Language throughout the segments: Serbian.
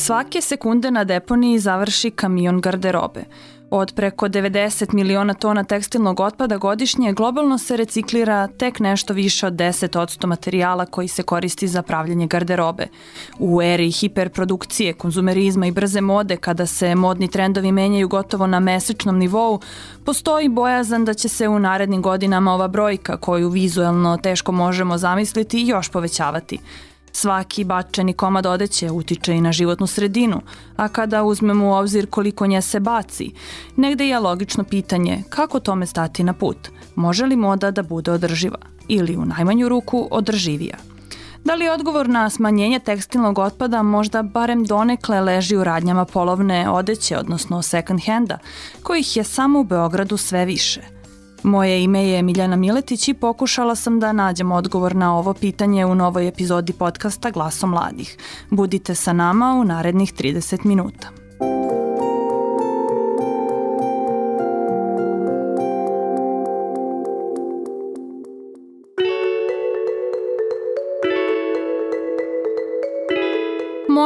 Svake sekunde na deponiji završi kamion garderobe. Od preko 90 miliona tona tekstilnog otpada godišnje globalno se reciklira tek nešto više od 10% materijala koji se koristi za pravljanje garderobe. U eri hiperprodukcije, konzumerizma i brze mode, kada se modni trendovi menjaju gotovo na mesečnom nivou, postoji bojazan da će se u narednim godinama ova brojka, koju vizuelno teško možemo zamisliti, još povećavati – Svaki bačeni komad odeće utiče i na životnu sredinu, a kada uzmemo u obzir koliko nje se baci, negde je logično pitanje kako tome stati na put. Može li moda da bude održiva ili u najmanju ruku održivija? Da li odgovor na smanjenje tekstilnog otpada možda barem donekle leži u radnjama polovne odeće, odnosno second handa, kojih je samo u Beogradu sve više – Moje ime je Miljana Miletić i pokušala sam da nađem odgovor na ovo pitanje u novoj epizodi podcasta Glaso mladih. Budite sa nama u narednih 30 minuta.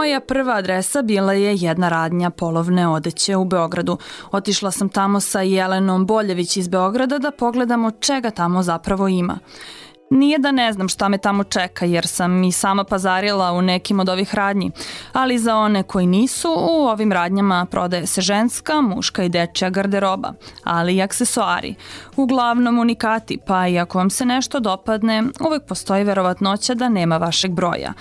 Moja prva adresa bila je jedna radnja polovne odeće u Beogradu. Otišla sam tamo sa Jelenom Boljević iz Beograda da pogledamo čega tamo zapravo ima. Nije da ne znam šta me tamo čeka jer sam i sama pazarila u nekim od ovih radnji, ali za one koji nisu, u ovim radnjama prodaje se ženska, muška i dečja garderoba, ali i aksesoari. Uglavnom unikati, pa i ako vam se nešto dopadne, uvek postoji verovatnoća da nema vašeg broja.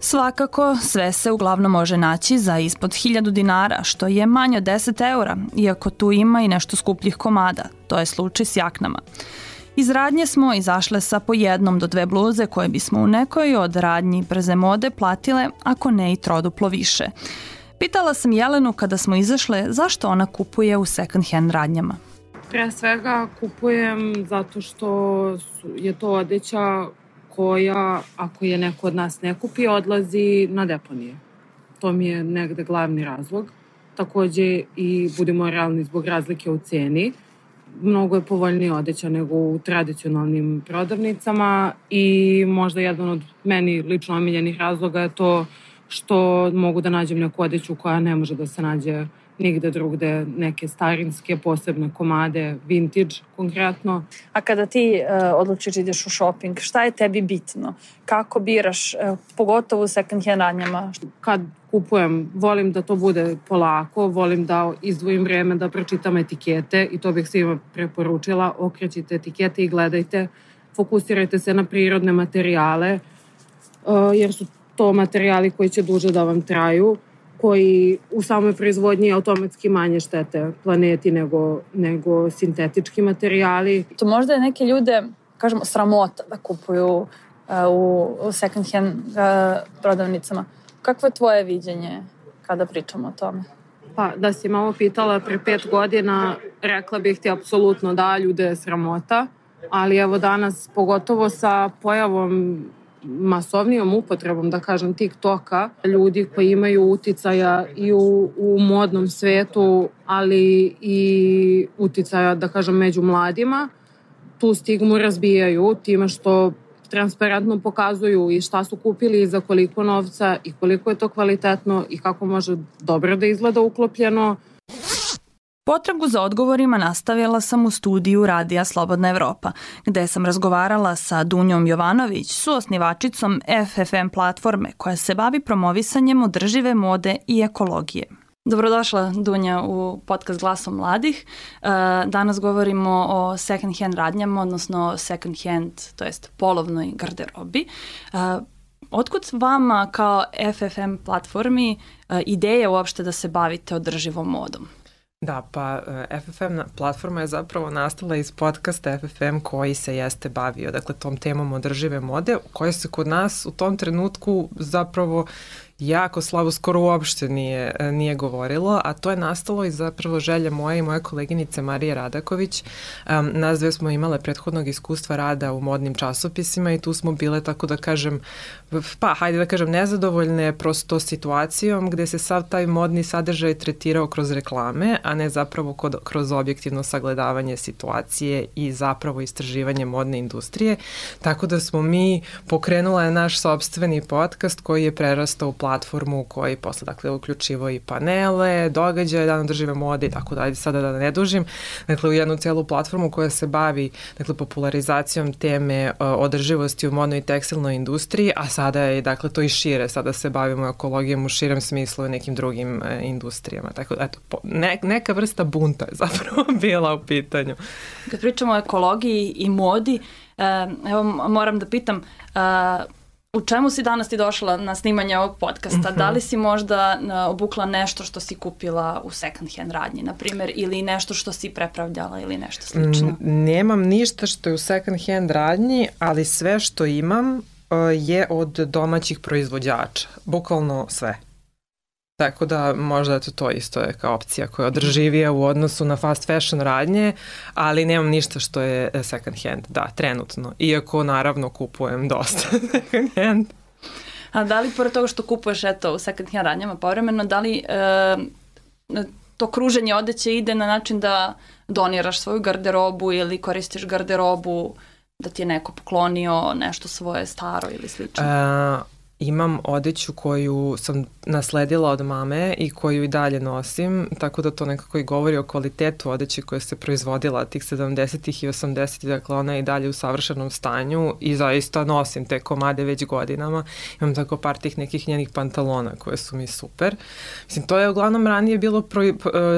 Svakako, sve se uglavnom može naći za ispod 1000 dinara, što je manje od 10 eura, iako tu ima i nešto skupljih komada. To je slučaj s jaknama. Iz radnje smo izašle sa po jednom do dve bluze koje bismo u nekoj od radnji brze mode platile, ako ne i troduplo više. Pitala sam Jelenu kada smo izašle zašto ona kupuje u second hand radnjama. Pre svega kupujem zato što je to odeća koja, ako je neko od nas ne kupi, odlazi na deponije. To mi je negde glavni razlog. Takođe i budemo realni zbog razlike u ceni. Mnogo je povoljnije odeća nego u tradicionalnim prodavnicama i možda jedan od meni lično omiljenih razloga je to što mogu da nađem neku odeću koja ne može da se nađe nigde drugde neke starinske posebne komade, vintage konkretno. A kada ti uh, odlučiš da ideš u shopping, šta je tebi bitno? Kako biraš, uh, pogotovo u second hand radnjama? Kad kupujem, volim da to bude polako, volim da izdvojim vreme da pročitam etikete i to bih svima preporučila. Okrećite etikete i gledajte, fokusirajte se na prirodne materijale, uh, jer su to materijali koji će duže da vam traju koji u samoj proizvodnji automatski manje štete planeti nego, nego sintetički materijali. To možda je neke ljude, kažemo, sramota da kupuju uh, u, u second hand uh, prodavnicama. Kakvo je tvoje viđenje kada pričamo o tome? Pa, da si malo pitala pre pet godina, rekla bih ti apsolutno da, ljude je sramota, ali evo danas, pogotovo sa pojavom masovnijom upotrebom, da kažem, TikToka, ljudi koji imaju uticaja i u, u modnom svetu, ali i uticaja, da kažem, među mladima, tu stigmu razbijaju time što transparentno pokazuju i šta su kupili i za koliko novca i koliko je to kvalitetno i kako može dobro da izgleda uklopljeno Potragu za odgovorima nastavila sam u studiju Radija Slobodna Evropa, gde sam razgovarala sa Dunjom Jovanović, suosnivačicom FFM platforme koja se bavi promovisanjem održive mode i ekologije. Dobrodošla Dunja u podcast Glasom mladih. E, danas govorimo o second hand radnjama, odnosno second hand, to jest polovnoj garderobi. E, otkud vama kao FFM platformi e, ideja uopšte da se bavite održivom modom? Da, pa e, FFM platforma je zapravo nastala iz podcasta FFM koji se jeste bavio, dakle, tom temom održive mode, koja se kod nas u tom trenutku zapravo jako slabo, skoro uopšte nije, nije govorilo, a to je nastalo iz zapravo želje moje i moje koleginice Marije Radaković. Um, nas dve smo imale prethodnog iskustva rada u modnim časopisima i tu smo bile, tako da kažem, pa hajde da kažem, nezadovoljne prosto situacijom gde se sav taj modni sadržaj tretirao kroz reklame, a ne zapravo kod, kroz objektivno sagledavanje situacije i zapravo istraživanje modne industrije. Tako da smo mi pokrenula naš sobstveni podcast koji je prerastao u platformu koji posle dakle uključivo i panele, događaje, dan održive mode i tako dalje, sada da ne dužim. Dakle, u jednu celu platformu koja se bavi dakle, popularizacijom teme uh, održivosti u modnoj i tekstilnoj industriji, a sada je dakle to i šire, sada se bavimo ekologijom u širem smislu i nekim drugim uh, industrijama. Tako da, eto, po, ne, neka vrsta bunta je zapravo bila u pitanju. Kad pričamo o ekologiji i modi, evo moram da pitam, u čemu si danas ti došla na snimanje ovog podcasta? Uh -huh. Da li si možda obukla nešto što si kupila u second hand radnji, na primjer, ili nešto što si prepravljala ili nešto slično? Nemam ništa što je u second hand radnji, ali sve što imam je od domaćih proizvođača. Bukvalno sve. Tako da možda eto to isto je kao opcija koja je održivija u odnosu na fast fashion radnje, ali nemam ništa što je e, second hand, da, trenutno. Iako naravno kupujem dosta second hand. A da li pored toga što kupuješ eto u second hand radnjama povremeno, da li e, to kruženje odeće ide na način da doniraš svoju garderobu ili koristiš garderobu da ti je neko poklonio nešto svoje staro ili slično? E, imam odeću koju sam nasledila od mame i koju i dalje nosim, tako da to nekako i govori o kvalitetu odeće koja se proizvodila tih 70-ih i 80-ih, dakle ona je i dalje u savršenom stanju i zaista nosim te komade već godinama. Imam tako par tih nekih njenih pantalona koje su mi super. Mislim, to je uglavnom ranije bilo, pro, e,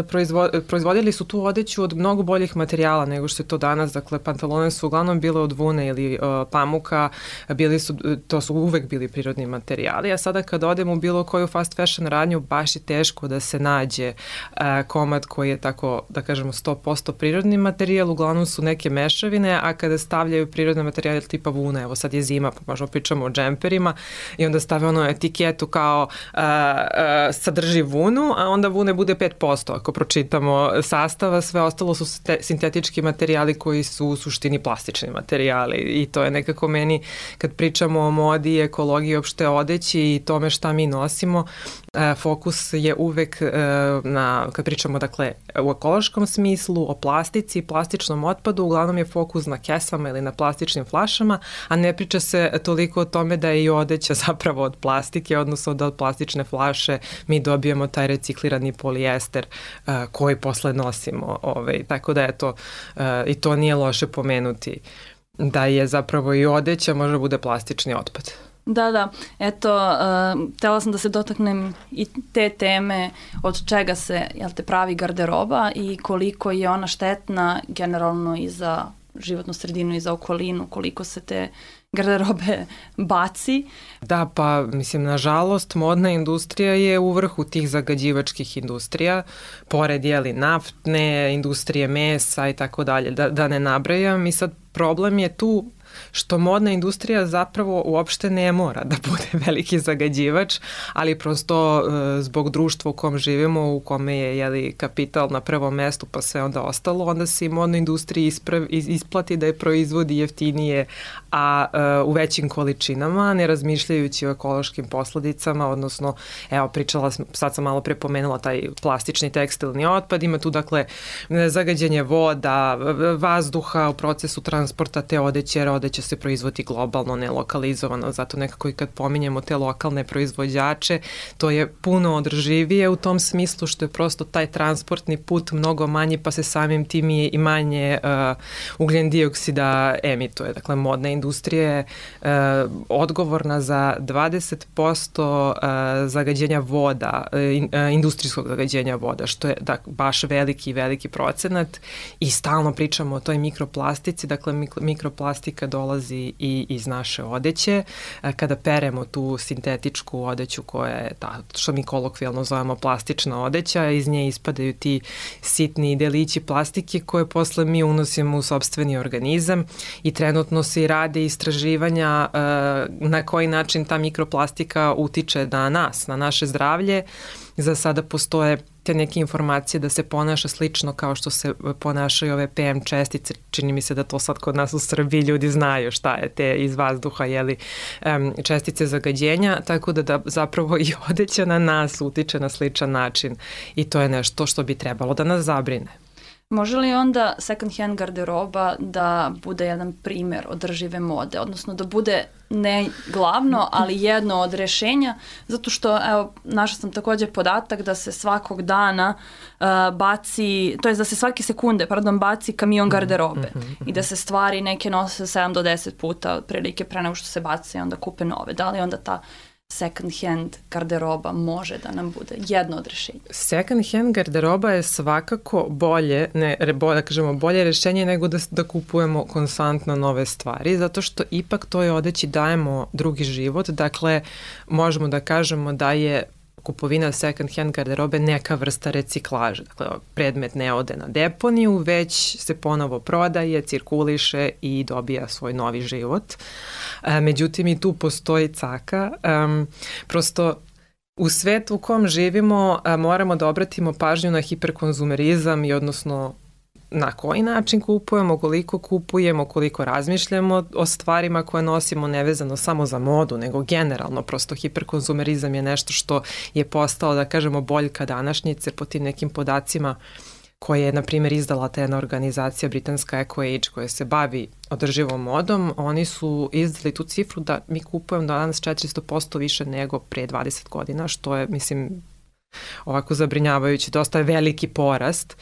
proizvo, proizvodili su tu odeću od mnogo boljih materijala nego što je to danas, dakle pantalone su uglavnom bile od vune ili uh, pamuka, bili su, to su uvek bili prirodni materijali, a sada kad odem u bilo koju fast fashion radnju, baš je teško da se nađe uh, komad koji je tako, da kažemo, 100% prirodni materijal, uglavnom su neke mešavine, a kada stavljaju prirodne materijale tipa vuna, evo sad je zima, pa možemo pričamo o džemperima, i onda stave ono etiketu kao uh, uh, sadrži vunu, a onda vune bude 5%, ako pročitamo sastava, sve ostalo su sintetički materijali koji su u suštini plastični materijali i to je nekako meni, kad pričamo o modi i ekologiji, opšte odeći i tome šta mi nosimo, e, fokus je uvek e, na, kad pričamo dakle u ekološkom smislu, o plastici i plastičnom otpadu, uglavnom je fokus na kesama ili na plastičnim flašama, a ne priča se toliko o tome da je i odeća zapravo od plastike, odnosno da od plastične flaše mi dobijemo taj reciklirani polijester uh, koji posle nosimo. Ovaj, tako da eto, uh, i to nije loše pomenuti da je zapravo i odeća može da bude plastični otpad. Da, da. Eto, uh, htela sam da se dotaknem i te teme od čega se jel te, pravi garderoba i koliko je ona štetna generalno i za životnu sredinu i za okolinu, koliko se te garderobe baci. Da, pa mislim, nažalost, modna industrija je u vrhu tih zagađivačkih industrija, pored jeli naftne, industrije mesa i tako dalje, da, da ne nabrajam i sad problem je tu što modna industrija zapravo uopšte ne mora da bude veliki zagađivač, ali prosto e, zbog društva u kom živimo, u kome je jeli, kapital na prvom mestu pa sve onda ostalo, onda se i modna industrija isplati da je proizvodi jeftinije, a e, u većim količinama, ne razmišljajući o ekološkim posledicama, odnosno, evo, pričala, sad sam malo prepomenula taj plastični tekstilni otpad, ima tu dakle zagađenje voda, vazduha u procesu transporta te odeće, odeće se proizvodi globalno, ne lokalizovano, zato nekako i kad pominjemo te lokalne proizvođače, to je puno održivije u tom smislu što je prosto taj transportni put mnogo manji, pa se samim tim i manje uh, ugljen dioksida emituje. Dakle, modna industrija je uh, odgovorna za 20% uh, zagađenja voda, uh, industrijskog zagađenja voda, što je da, baš veliki, veliki procenat i stalno pričamo o toj mikroplastici, dakle mikroplastika dolazi i iz naše odeće. Uh, kada peremo tu sintetičku odeću koja je ta, što mi kolokvijalno zovemo plastična odeća, iz nje ispadaju ti sitni delići plastike koje posle mi unosimo u sobstveni organizam i trenutno se i rade istraživanja uh, na koji način ta mikroplastika utiče na nas, na naše zdravlje. Za sada postoje te neke informacije da se ponaša slično kao što se ponašaju ove PM čestice. Čini mi se da to sad kod nas u Srbiji ljudi znaju šta je te iz vazduha, jeli, um, čestice zagađenja, tako da, da zapravo i odeća na nas utiče na sličan način i to je nešto što bi trebalo da nas zabrine. Može li onda second hand garderoba da bude jedan primer održive mode, odnosno da bude ne glavno, ali jedno od rešenja, zato što, evo, našla sam takođe podatak da se svakog dana uh, baci, to je da se svake sekunde, pardon, baci kamion mhm, garderobe mm -hmm. i da se stvari neke nose 7 do 10 puta prilike pre nego što se baci i onda kupe nove. Da li onda ta second hand garderoba može da nam bude jedno od rešenja. Second hand garderoba je svakako bolje, ne, bolje, da kažemo, bolje rešenje nego da, da kupujemo konstantno nove stvari, zato što ipak toj odeći dajemo drugi život, dakle možemo da kažemo da je kupovina second hand garderobe neka vrsta reciklaže. Dakle, predmet ne ode na deponiju, već se ponovo prodaje, cirkuliše i dobija svoj novi život. E, međutim, i tu postoji caka. Um, prosto u svetu u kom živimo a, moramo da obratimo pažnju na hiperkonzumerizam i odnosno na koji način kupujemo, koliko kupujemo, koliko razmišljamo o stvarima koje nosimo nevezano samo za modu, nego generalno prosto hiperkonzumerizam je nešto što je postao, da kažemo, boljka današnjice po tim nekim podacima koje je, na primjer, izdala ta jedna organizacija britanska EcoAge koja se bavi održivom modom, oni su izdali tu cifru da mi kupujemo danas 400% više nego pre 20 godina, što je, mislim, ovako zabrinjavajući, dosta je veliki porast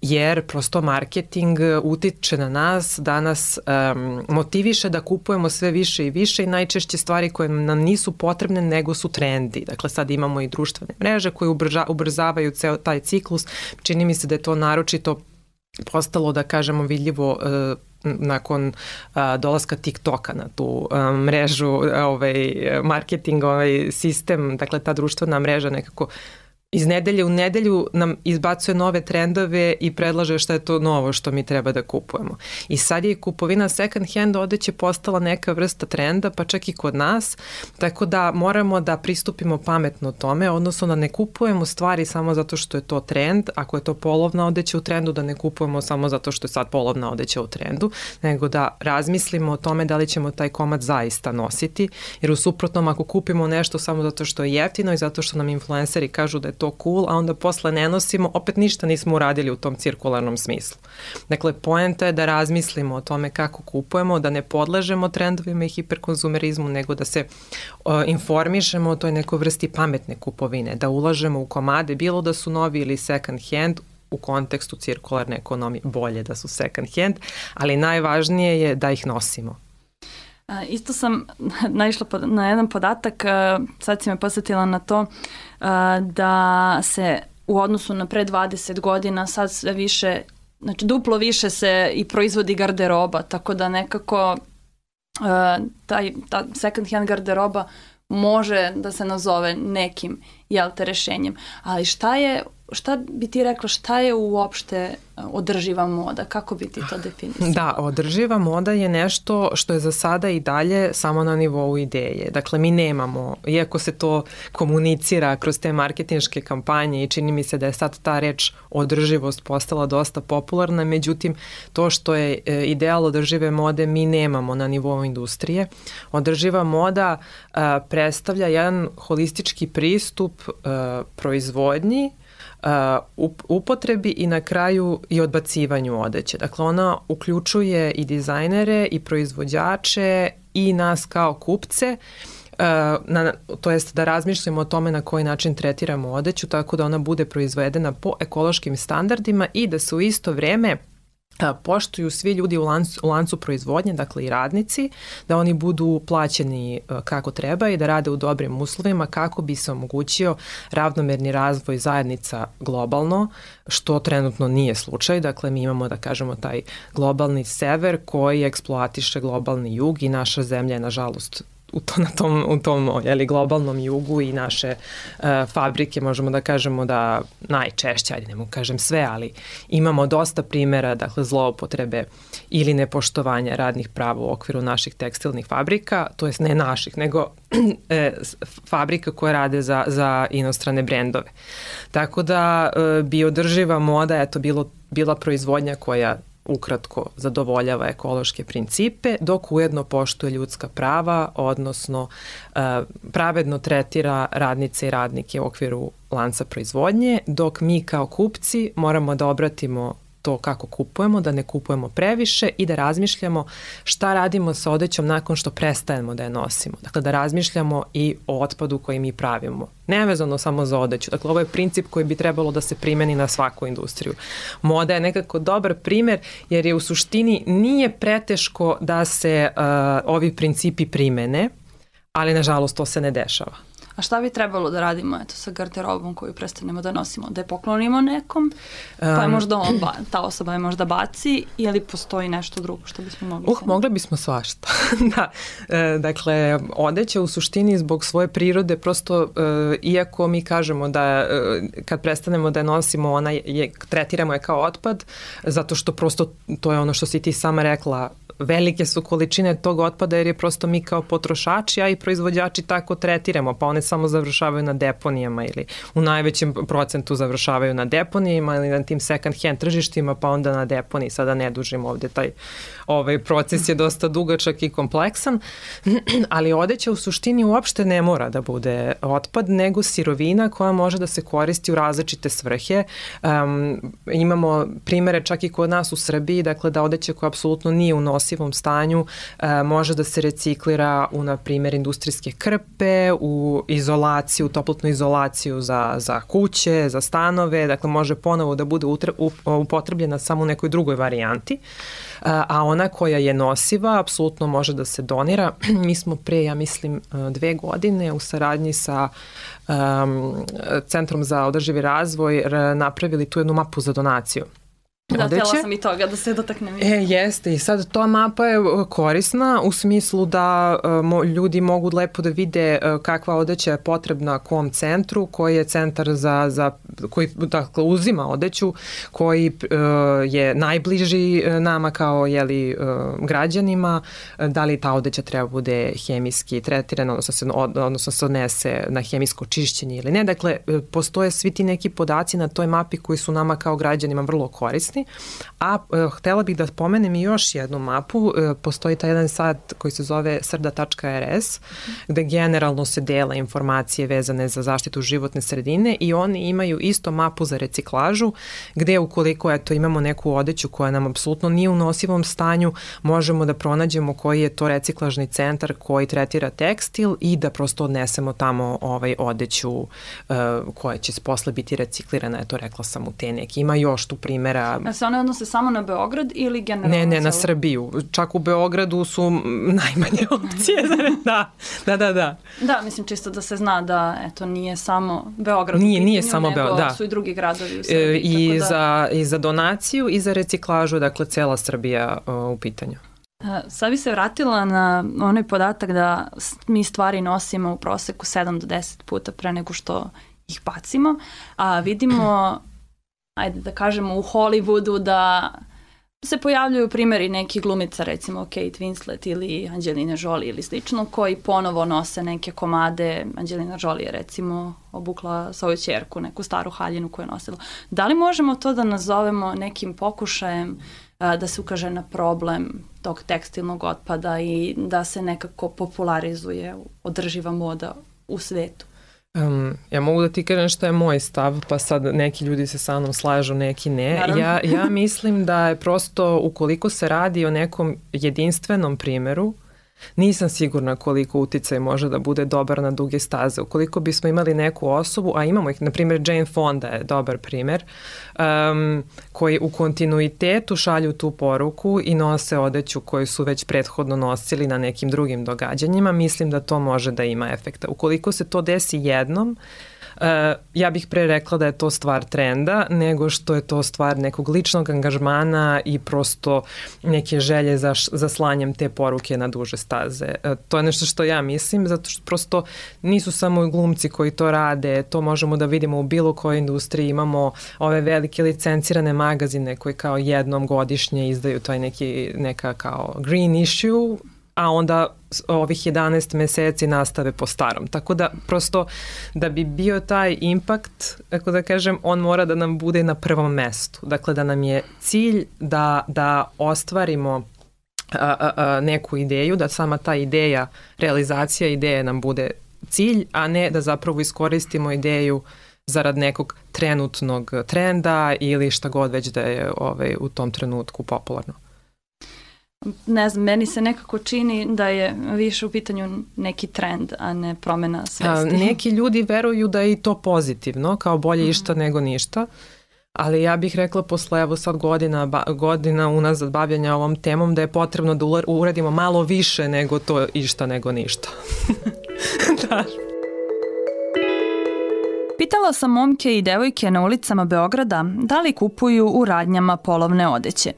jer prosto marketing utiče na nas, da nas um, motiviše da kupujemo sve više i više i najčešće stvari koje nam nisu potrebne nego su trendi. Dakle, sad imamo i društvene mreže koje ubrza, ubrzavaju ceo taj ciklus. Čini mi se da je to naročito postalo, da kažemo, vidljivo uh, nakon uh, dolaska TikToka na tu uh, mrežu, ovaj marketing, ovaj sistem, dakle ta društvena mreža nekako iz nedelje u nedelju nam izbacuje nove trendove i predlaže šta je to novo što mi treba da kupujemo. I sad je kupovina second hand odeće postala neka vrsta trenda, pa čak i kod nas, tako da moramo da pristupimo pametno tome, odnosno da ne kupujemo stvari samo zato što je to trend, ako je to polovna odeća u trendu, da ne kupujemo samo zato što je sad polovna odeća u trendu, nego da razmislimo o tome da li ćemo taj komad zaista nositi, jer u suprotnom ako kupimo nešto samo zato što je jeftino i zato što nam influenceri kažu da je to to cool, a onda posle ne nosimo, opet ništa nismo uradili u tom cirkularnom smislu. Dakle, poenta je da razmislimo o tome kako kupujemo, da ne podležemo trendovima i hiperkonzumerizmu, nego da se o, informišemo o toj nekoj vrsti pametne kupovine, da ulažemo u komade, bilo da su novi ili second hand, u kontekstu cirkularne ekonomije bolje da su second hand, ali najvažnije je da ih nosimo. Isto sam naišla na jedan podatak, sad si me posjetila na to da se u odnosu na pre 20 godina sad sve više, znači duplo više se i proizvodi garderoba, tako da nekako taj, ta second hand garderoba može da se nazove nekim jel te rešenjem. Ali šta je šta bi ti rekla, šta je uopšte e, održiva moda? Kako bi ti to definisala? Da, održiva moda je nešto što je za sada i dalje samo na nivou ideje. Dakle, mi nemamo, iako se to komunicira kroz te marketinške kampanje i čini mi se da je sad ta reč održivost postala dosta popularna, međutim, to što je e, ideal održive mode mi nemamo na nivou industrije. Održiva moda e, predstavlja jedan holistički pristup proizvodnji, upotrebi i na kraju i odbacivanju odeće. Dakle, ona uključuje i dizajnere i proizvođače i nas kao kupce na, to jest da razmišljamo o tome na koji način tretiramo odeću tako da ona bude proizvedena po ekološkim standardima i da se u isto vreme poštuju svi ljudi u lancu, u lancu proizvodnje, dakle i radnici, da oni budu plaćeni kako treba i da rade u dobrim uslovima kako bi se omogućio ravnomerni razvoj zajednica globalno, što trenutno nije slučaj. Dakle, mi imamo, da kažemo, taj globalni sever koji eksploatiše globalni jug i naša zemlja je, nažalost, u, to, na tom, u tom jeli, globalnom jugu i naše uh, fabrike možemo da kažemo da najčešće, ajde ne mogu kažem sve, ali imamo dosta primera dakle, zloupotrebe ili nepoštovanja radnih prava u okviru naših tekstilnih fabrika, to jest ne naših, nego e, fabrika koje rade za, za inostrane brendove. Tako da e, bi održiva moda, eto, bilo, bila proizvodnja koja ukratko zadovoljava ekološke principe, dok ujedno poštuje ljudska prava, odnosno e, pravedno tretira radnice i radnike u okviru lanca proizvodnje, dok mi kao kupci moramo da obratimo to kako kupujemo, da ne kupujemo previše i da razmišljamo šta radimo sa odećom nakon što prestajemo da je nosimo. Dakle, da razmišljamo i o otpadu koji mi pravimo. Nevezano samo za odeću. Dakle, ovo je princip koji bi trebalo da se primeni na svaku industriju. Moda je nekako dobar primer jer je u suštini nije preteško da se uh, ovi principi primene, ali nažalost to se ne dešava. A šta bi trebalo da radimo eto, sa garderobom koju prestanemo da nosimo? Da je poklonimo nekom, pa je možda on, ba, ta osoba je možda baci ili postoji nešto drugo što bismo mogli? Uh, mogli bismo svašta. da. E, dakle, odeća u suštini zbog svoje prirode prosto, e, iako mi kažemo da e, kad prestanemo da je nosimo, ona je, tretiramo je kao otpad, zato što prosto to je ono što si ti sama rekla, velike su količine tog otpada jer je prosto mi kao potrošači, a i proizvođači tako tretiramo, pa one samo završavaju na deponijama ili u najvećem procentu završavaju na deponijama ili na tim second hand tržištima, pa onda na deponiji, sada ne dužim ovde taj ovaj proces je dosta dugačak i kompleksan, ali odeća u suštini uopšte ne mora da bude otpad, nego sirovina koja može da se koristi u različite svrhe. Um, imamo primere čak i kod nas u Srbiji, dakle da odeća koja apsolutno nije u nosivom stanju uh, može da se reciklira u, na primjer, industrijske krpe, u izolaciju, toplotnu izolaciju za, za kuće, za stanove, dakle može ponovo da bude upotrebljena samo u nekoj drugoj varijanti. A ona koja je nosiva apsolutno može da se donira. Mi smo pre, ja mislim, dve godine u saradnji sa um, Centrom za održivi razvoj napravili tu jednu mapu za donaciju. Da, odeće. tela sam i toga da se dotaknem. E, jeste i sad to mapa je e, korisna u smislu da mo, ljudi mogu lepo da vide uh, kakva odeća je potrebna kom centru, koji je centar za, za koji dakle, uzima odeću, koji je najbliži nama kao jeli, građanima, da li ta odeća treba bude hemijski tretirana, odnosno se, od, odnosno se odnese na hemijsko čišćenje ili ne. Dakle, postoje svi ti neki podaci na toj mapi koji su nama kao građanima vrlo korisni korisni. A e, htela bih da pomenem i još jednu mapu. E, postoji taj jedan sajt koji se zove srda.rs gde generalno se dela informacije vezane za zaštitu životne sredine i oni imaju isto mapu za reciklažu gde ukoliko eto, imamo neku odeću koja nam apsolutno nije u nosivom stanju, možemo da pronađemo koji je to reciklažni centar koji tretira tekstil i da prosto odnesemo tamo ovaj odeću uh, koja će posle biti reciklirana, eto rekla sam u te neki. Ima još tu primera A se one odnose samo na Beograd ili generalno? Ne, ne, na Srbiju. Čak u Beogradu su najmanje opcije. da, da, da, da. Da, mislim čisto da se zna da eto, nije samo Beograd nije, nije samo Beograd, da. su i drugi gradovi u e, Srbiji. E, i, da... za, I za donaciju i za reciklažu, dakle, cela Srbija o, u pitanju. E, sad bi se vratila na onaj podatak da mi stvari nosimo u proseku 7 do 10 puta pre nego što ih bacimo, a vidimo ajde da kažemo u Hollywoodu da se pojavljuju primjeri neki glumica recimo Kate Winslet ili Angelina Jolie ili slično koji ponovo nose neke komade Angelina Jolie je recimo obukla svoju čerku neku staru haljinu koju je nosila. Da li možemo to da nazovemo nekim pokušajem a, da se ukaže na problem tog tekstilnog otpada i da se nekako popularizuje održiva moda u svetu? Um, ja mogu da ti kažem šta je moj stav, pa sad neki ljudi se sa mnom slažu, neki ne. Ja, ja mislim da je prosto ukoliko se radi o nekom jedinstvenom primeru, Nisam sigurna koliko uticaj može da bude dobar na duge staze. Ukoliko bismo imali neku osobu, a imamo ih, na primjer Jane Fonda je dobar primer, um, koji u kontinuitetu šalju tu poruku i nose odeću koju su već prethodno nosili na nekim drugim događanjima, mislim da to može da ima efekta. Ukoliko se to desi jednom, uh, Uh, ja bih pre rekla da je to stvar trenda, nego što je to stvar nekog ličnog angažmana i prosto neke želje za, za slanjem te poruke na duže staze. Uh, to je nešto što ja mislim, zato što prosto nisu samo glumci koji to rade, to možemo da vidimo u bilo kojoj industriji, imamo ove velike licencirane magazine koji kao jednom godišnje izdaju taj neki, neka kao green issue, a onda ovih 11 meseci nastave po starom. Tako da prosto da bi bio taj impakt, ako da kažem, on mora da nam bude na prvom mestu. Dakle, da nam je cilj da, da ostvarimo a, a, a, neku ideju, da sama ta ideja, realizacija ideje nam bude cilj, a ne da zapravo iskoristimo ideju zarad nekog trenutnog trenda ili šta god već da je ovaj, u tom trenutku popularno ne znam, meni se nekako čini da je više u pitanju neki trend, a ne promena svesti. A, neki ljudi veruju da je i to pozitivno, kao bolje mm. išta nego ništa. Ali ja bih rekla posle evo sad godina, ba, godina unazad bavljanja ovom temom da je potrebno da uradimo malo više nego to išta nego ništa. da. Pitala sam momke i devojke na ulicama Beograda da li kupuju u radnjama polovne odeće.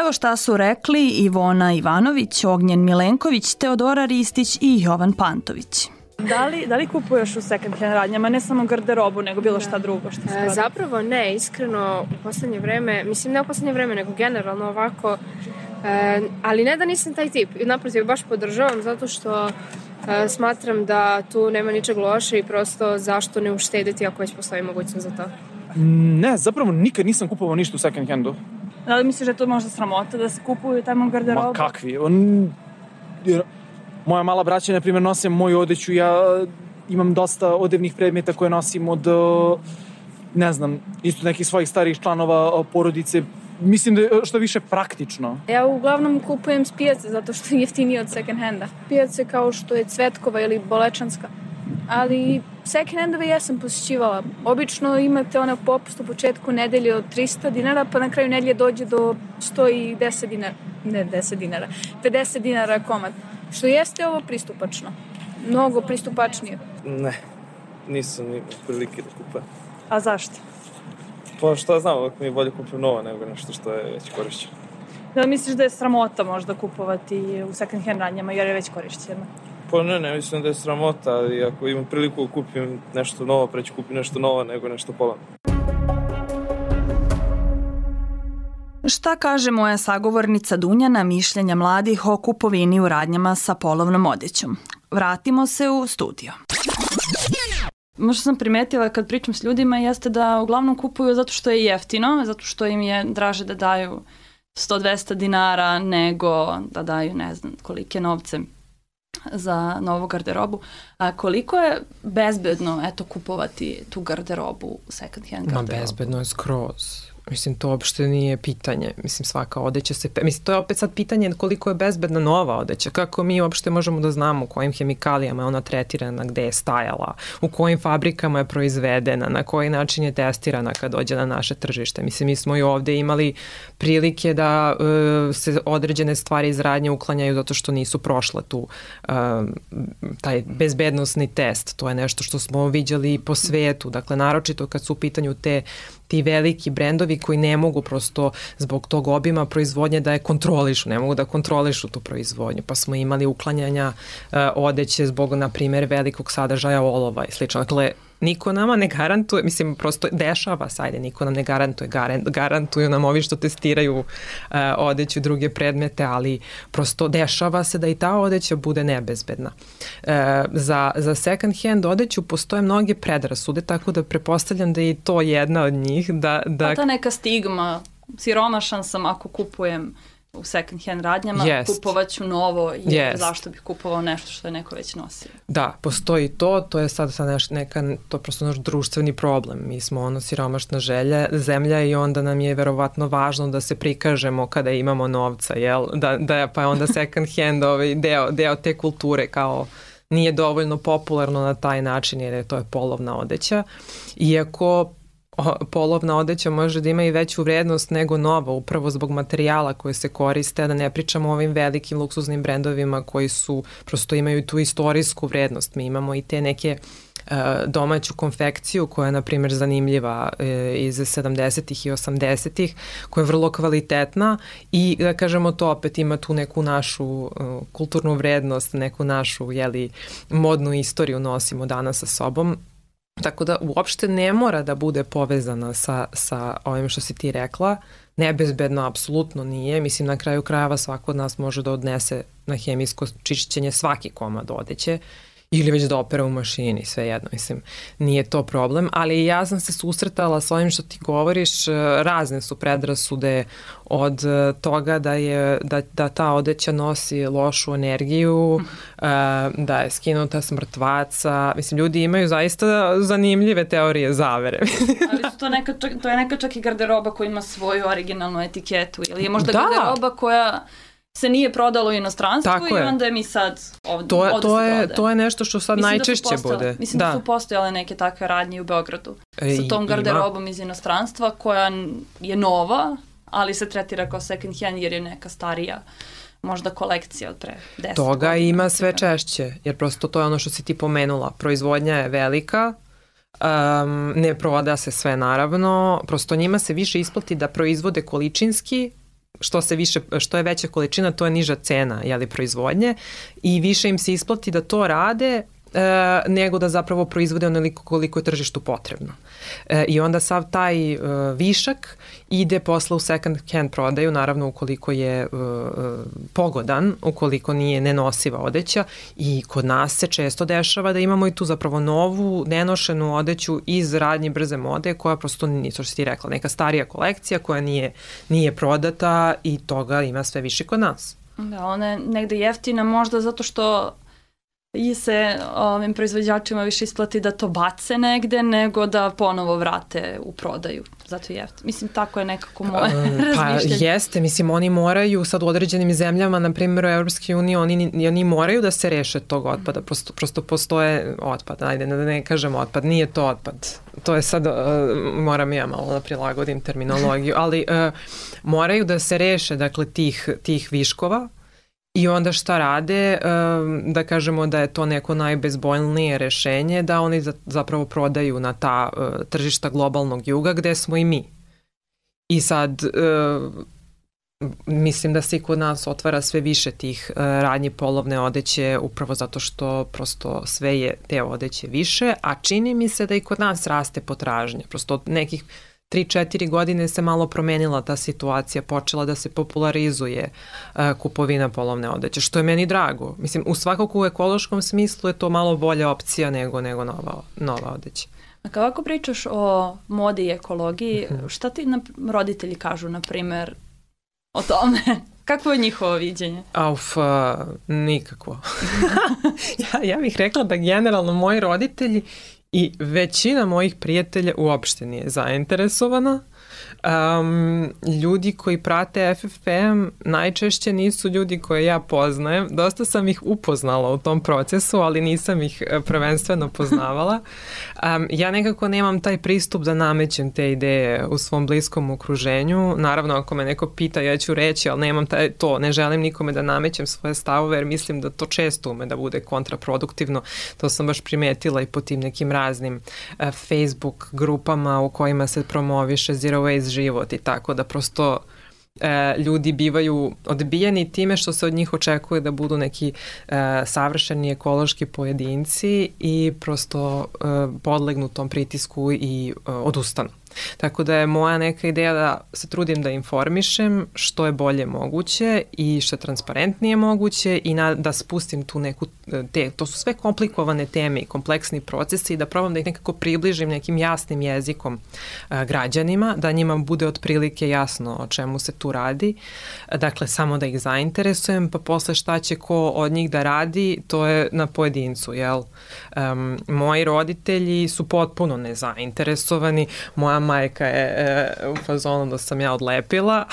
Evo šta su rekli Ivona Ivanović, Ognjen Milenković, Teodora Ristić i Jovan Pantović. Da li, da li kupuješ u second hand radnjama, ne samo garderobu, nego bilo šta drugo što se e, Zapravo ne, iskreno u poslednje vreme, mislim ne u poslednje vreme, nego generalno ovako, e, ali ne da nisam taj tip, naprotiv baš podržavam zato što e, smatram da tu nema ničeg loše i prosto zašto ne uštediti ako već postoji mogućnost za to. Ne, zapravo nikad nisam kupovao ništa u second handu. Da li misliš da je to možda sramota da se kupuju tamo garderobu? Ma kakvi? On, jer, moja mala braća, na primjer, nose moju odeću, ja imam dosta odevnih predmeta koje nosim od, ne znam, isto nekih svojih starijih članova porodice, mislim da je što više praktično. Ja uglavnom kupujem s pijace zato što je jeftinije od second handa. Pijace kao što je Cvetkova ili Bolečanska ali second handove ja sam posjećivala. Obično imate ona popust u početku nedelje od 300 dinara, pa na kraju nedelje dođe do 110 dinara, ne 10 dinara, 50 dinara komad. Što jeste ovo pristupačno. Mnogo pristupačnije. Ne, nisam ni prilike da kupam. A zašto? Pa šta znam, uvijek mi je bolje kupim novo nego nešto što je već korišćeno. Da misliš da je sramota možda kupovati u second hand radnjama jer je već korišćeno? Pa ne, ne, mislim da je sramota, ali ako imam priliku da kupim nešto novo, preću kupim nešto novo nego nešto polovno. Šta kaže moja sagovornica Dunja na mišljenja mladih o kupovini u radnjama sa polovnom odećom? Vratimo se u studio. Možda sam primetila kad pričam s ljudima jeste da uglavnom kupuju zato što je jeftino, zato što im je draže da daju 100-200 dinara nego da daju ne znam kolike novce za novu garderobu. A koliko je bezbedno eto kupovati tu garderobu, second hand garderobu? Ma bezbedno je skroz. Mislim, to uopšte nije pitanje. Mislim, svaka odeća se... Mislim, to je opet sad pitanje koliko je bezbedna nova odeća. Kako mi uopšte možemo da znamo kojim hemikalijama je ona tretirana, gde je stajala, u kojim fabrikama je proizvedena, na koji način je testirana kad dođe na naše tržište. Mislim, mi smo i ovde imali prilike da uh, se određene stvari iz radnje uklanjaju zato što nisu prošle tu uh, taj bezbednostni test. To je nešto što smo viđali po svetu. Dakle, naročito kad su u pitanju te ti veliki brendovi koji ne mogu prosto zbog tog obima proizvodnje da je kontrolišu, ne mogu da kontrolišu tu proizvodnju. Pa smo imali uklanjanja uh, odeće zbog, na primjer, velikog sadržaja olova i slično. Dakle, niko nama ne garantuje, mislim, prosto dešava se, ajde, niko nam ne garantuje, garantuju nam ovi što testiraju uh, odeću druge predmete, ali prosto dešava se da i ta odeća bude nebezbedna. Uh, za, za second hand odeću postoje mnoge predrasude, tako da prepostavljam da je to jedna od njih. Da, da... Pa ta neka stigma, siromašan sam ako kupujem u second hand radnjama, yes. kupovat ću novo i yes. zašto bih kupovao nešto što je neko već nosio. Da, postoji to, to je sad, sad neš, neka, to je prosto naš društveni problem. Mi smo ono siromašna želja, zemlja i onda nam je verovatno važno da se prikažemo kada imamo novca, jel? Da, da pa je onda second hand ovaj, deo, deo te kulture kao nije dovoljno popularno na taj način jer je to je polovna odeća. Iako polovna odeća može da ima i veću vrednost nego nova, upravo zbog materijala koje se koriste, da ne pričamo o ovim velikim luksuznim brendovima koji su, prosto imaju tu istorijsku vrednost. Mi imamo i te neke e, domaću konfekciju koja je na primjer zanimljiva e, iz 70-ih i 80-ih koja je vrlo kvalitetna i da kažemo to opet ima tu neku našu e, kulturnu vrednost, neku našu jeli, modnu istoriju nosimo danas sa sobom Tako da uopšte ne mora da bude povezana sa, sa ovim što si ti rekla. Nebezbedno apsolutno nije. Mislim, na kraju krajeva svako od nas može da odnese na hemijsko čišćenje svaki komad odeće Ili već da opera u mašini, sve jedno, mislim, nije to problem, ali ja sam se susretala s ovim što ti govoriš, e, razne su predrasude od e, toga da je da, da ta odeća nosi lošu energiju, uh, da je skinuta s mrtvaca. Mislim, ljudi imaju zaista zanimljive teorije zavere. Ali su to, neka, to je neka čak i garderoba koja ima svoju originalnu etiketu ili je možda Da. garderoba koja se nije prodalo u inostranstvu Tako i je. onda je mi sad ovde, To, je- ovde to, se je, prodaje. to je nešto što sad Mislim da najčešće postojale- bude. Mislim da. su postojale neke takve radnje u Beogradu E, sa tom ima. garderobom iz inostranstva koja je nova, ali se tretira kao second hand jer je neka starija možda kolekcija od pre 10 Toga godina, ima sve češće, jer prosto to je ono što si ti pomenula. Proizvodnja je velika, um, ne proda se sve naravno, prosto njima se više isplati da proizvode količinski, što se više što je veća količina to je niža cena jeli proizvodnje i više im se isplati da to rade e, nego da zapravo proizvode onoliko koliko je tržištu potrebno. E, I onda sav taj e, višak ide posle u second hand prodaju, naravno ukoliko je e, e, pogodan, ukoliko nije nenosiva odeća i kod nas se često dešava da imamo i tu zapravo novu, nenošenu odeću iz radnje brze mode koja prosto to što ti rekla, neka starija kolekcija koja nije, nije prodata i toga ima sve više kod nas. Da, ona je negde jeftina možda zato što i se ovim proizvođačima više isplati da to bace negde nego da ponovo vrate u prodaju. Zato je jeftin. Mislim, tako je nekako moje Pa razmišljanje. jeste, mislim oni moraju sad u određenim zemljama, na primjer u Evropske unije, oni, ni- oni moraju da se reše tog otpada, prosto, prosto postoje otpad, ajde da ne kažem otpad, nije to otpad, to je sad, uh, moram ja malo da prilagodim terminologiju, ali uh, moraju da se reše dakle tih, tih viškova I onda šta rade, da kažemo da je to neko najbezbolnije rešenje, da oni za- zapravo prodaju na ta uh, tržišta globalnog juga gde smo i mi. I sad, uh, mislim da se i kod nas otvara sve više tih uh, radnji polovne odeće upravo zato što prosto sve je te odeće više, a čini mi se da i kod nas raste potražnja. Prosto od nekih 3-4 godine se malo promenila ta situacija, počela da se popularizuje uh, kupovina polovne odeće, što je meni drago. Mislim, u svakako u ekološkom smislu je to malo bolja opcija nego, nego nova, nova odeća. A kao ako pričaš o modi i ekologiji, Mhm. šta ti na, roditelji kažu, na primer, o tome? Kakvo je njihovo viđenje? Auf, uh, nikakvo. ja, ja bih rekla da generalno moji roditelji i većina mojih prijatelja uopšte nije zainteresovana. Um, ljudi koji prate FFM najčešće nisu ljudi koje ja poznajem. Dosta sam ih upoznala u tom procesu, ali nisam ih e, prvenstveno poznavala. Um, ja nekako nemam taj pristup da namećem te ideje u svom bliskom okruženju. Naravno, ako me neko pita, ja ću reći, ali nemam taj, to, ne želim nikome da namećem svoje stavove, jer mislim da to često ume da bude kontraproduktivno. To sam baš primetila i po tim nekim raznim uh, Facebook grupama u kojima se promoviše zero waste život i tako da prosto e, ljudi bivaju odbijeni time što se od njih očekuje da budu neki e, savršeni ekološki pojedinci i prosto e, podlegnu tom pritisku i e, odustanu. Tako da je moja neka ideja da se trudim da informišem što je bolje moguće i što je transparentnije moguće i na, da spustim tu neku, e, te, to su sve komplikovane teme i kompleksni procesi i da probam da ih nekako približim nekim jasnim jezikom a, građanima, da njima bude otprilike jasno o čemu se tu radi. Dakle, samo da ih zainteresujem, pa posle šta će ko od njih da radi, to je na pojedincu, jel? Um, moji roditelji su potpuno nezainteresovani, moja majka je e, u fazonu da sam ja odlepila,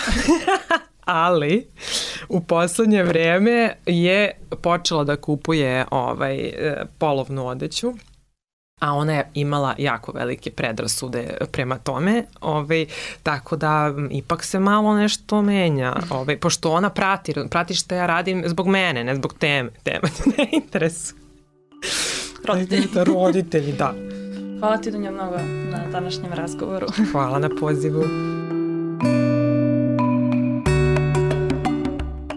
ali u poslednje vreme je počela da kupuje ovaj e, polovnu odeću a ona je imala jako velike predrasude prema tome, ovaj, tako da ipak se malo nešto menja, ovaj, pošto ona prati, prati što ja radim zbog mene, ne zbog teme, tema te ne interesuje. Roditelji. Da, roditelji, da. Hvala ti Dunja mnogo na današnjem razgovoru. Hvala na pozivu.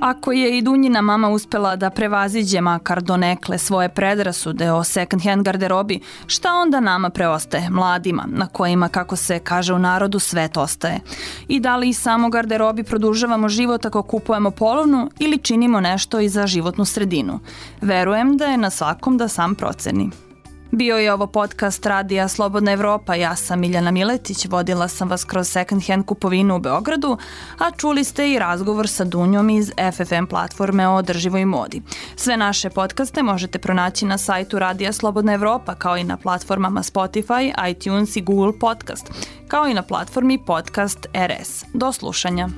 Ako je i Dunjina mama uspela da prevaziđe makar donekle svoje predrasude o second hand garderobi, šta onda nama preostaje, mladima, na kojima, kako se kaže u narodu, svet ostaje? I da li samo garderobi produžavamo život ako kupujemo polovnu ili činimo nešto i za životnu sredinu? Verujem da je na svakom da sam proceni. Bio je ovo podcast Radija Slobodna Evropa, ja sam Miljana Miletić, vodila sam vas kroz second hand kupovinu u Beogradu, a čuli ste i razgovor sa Dunjom iz FFM platforme o održivoj modi. Sve naše podcaste možete pronaći na sajtu Radija Slobodna Evropa, kao i na platformama Spotify, iTunes i Google Podcast, kao i na platformi Podcast RS. Do slušanja.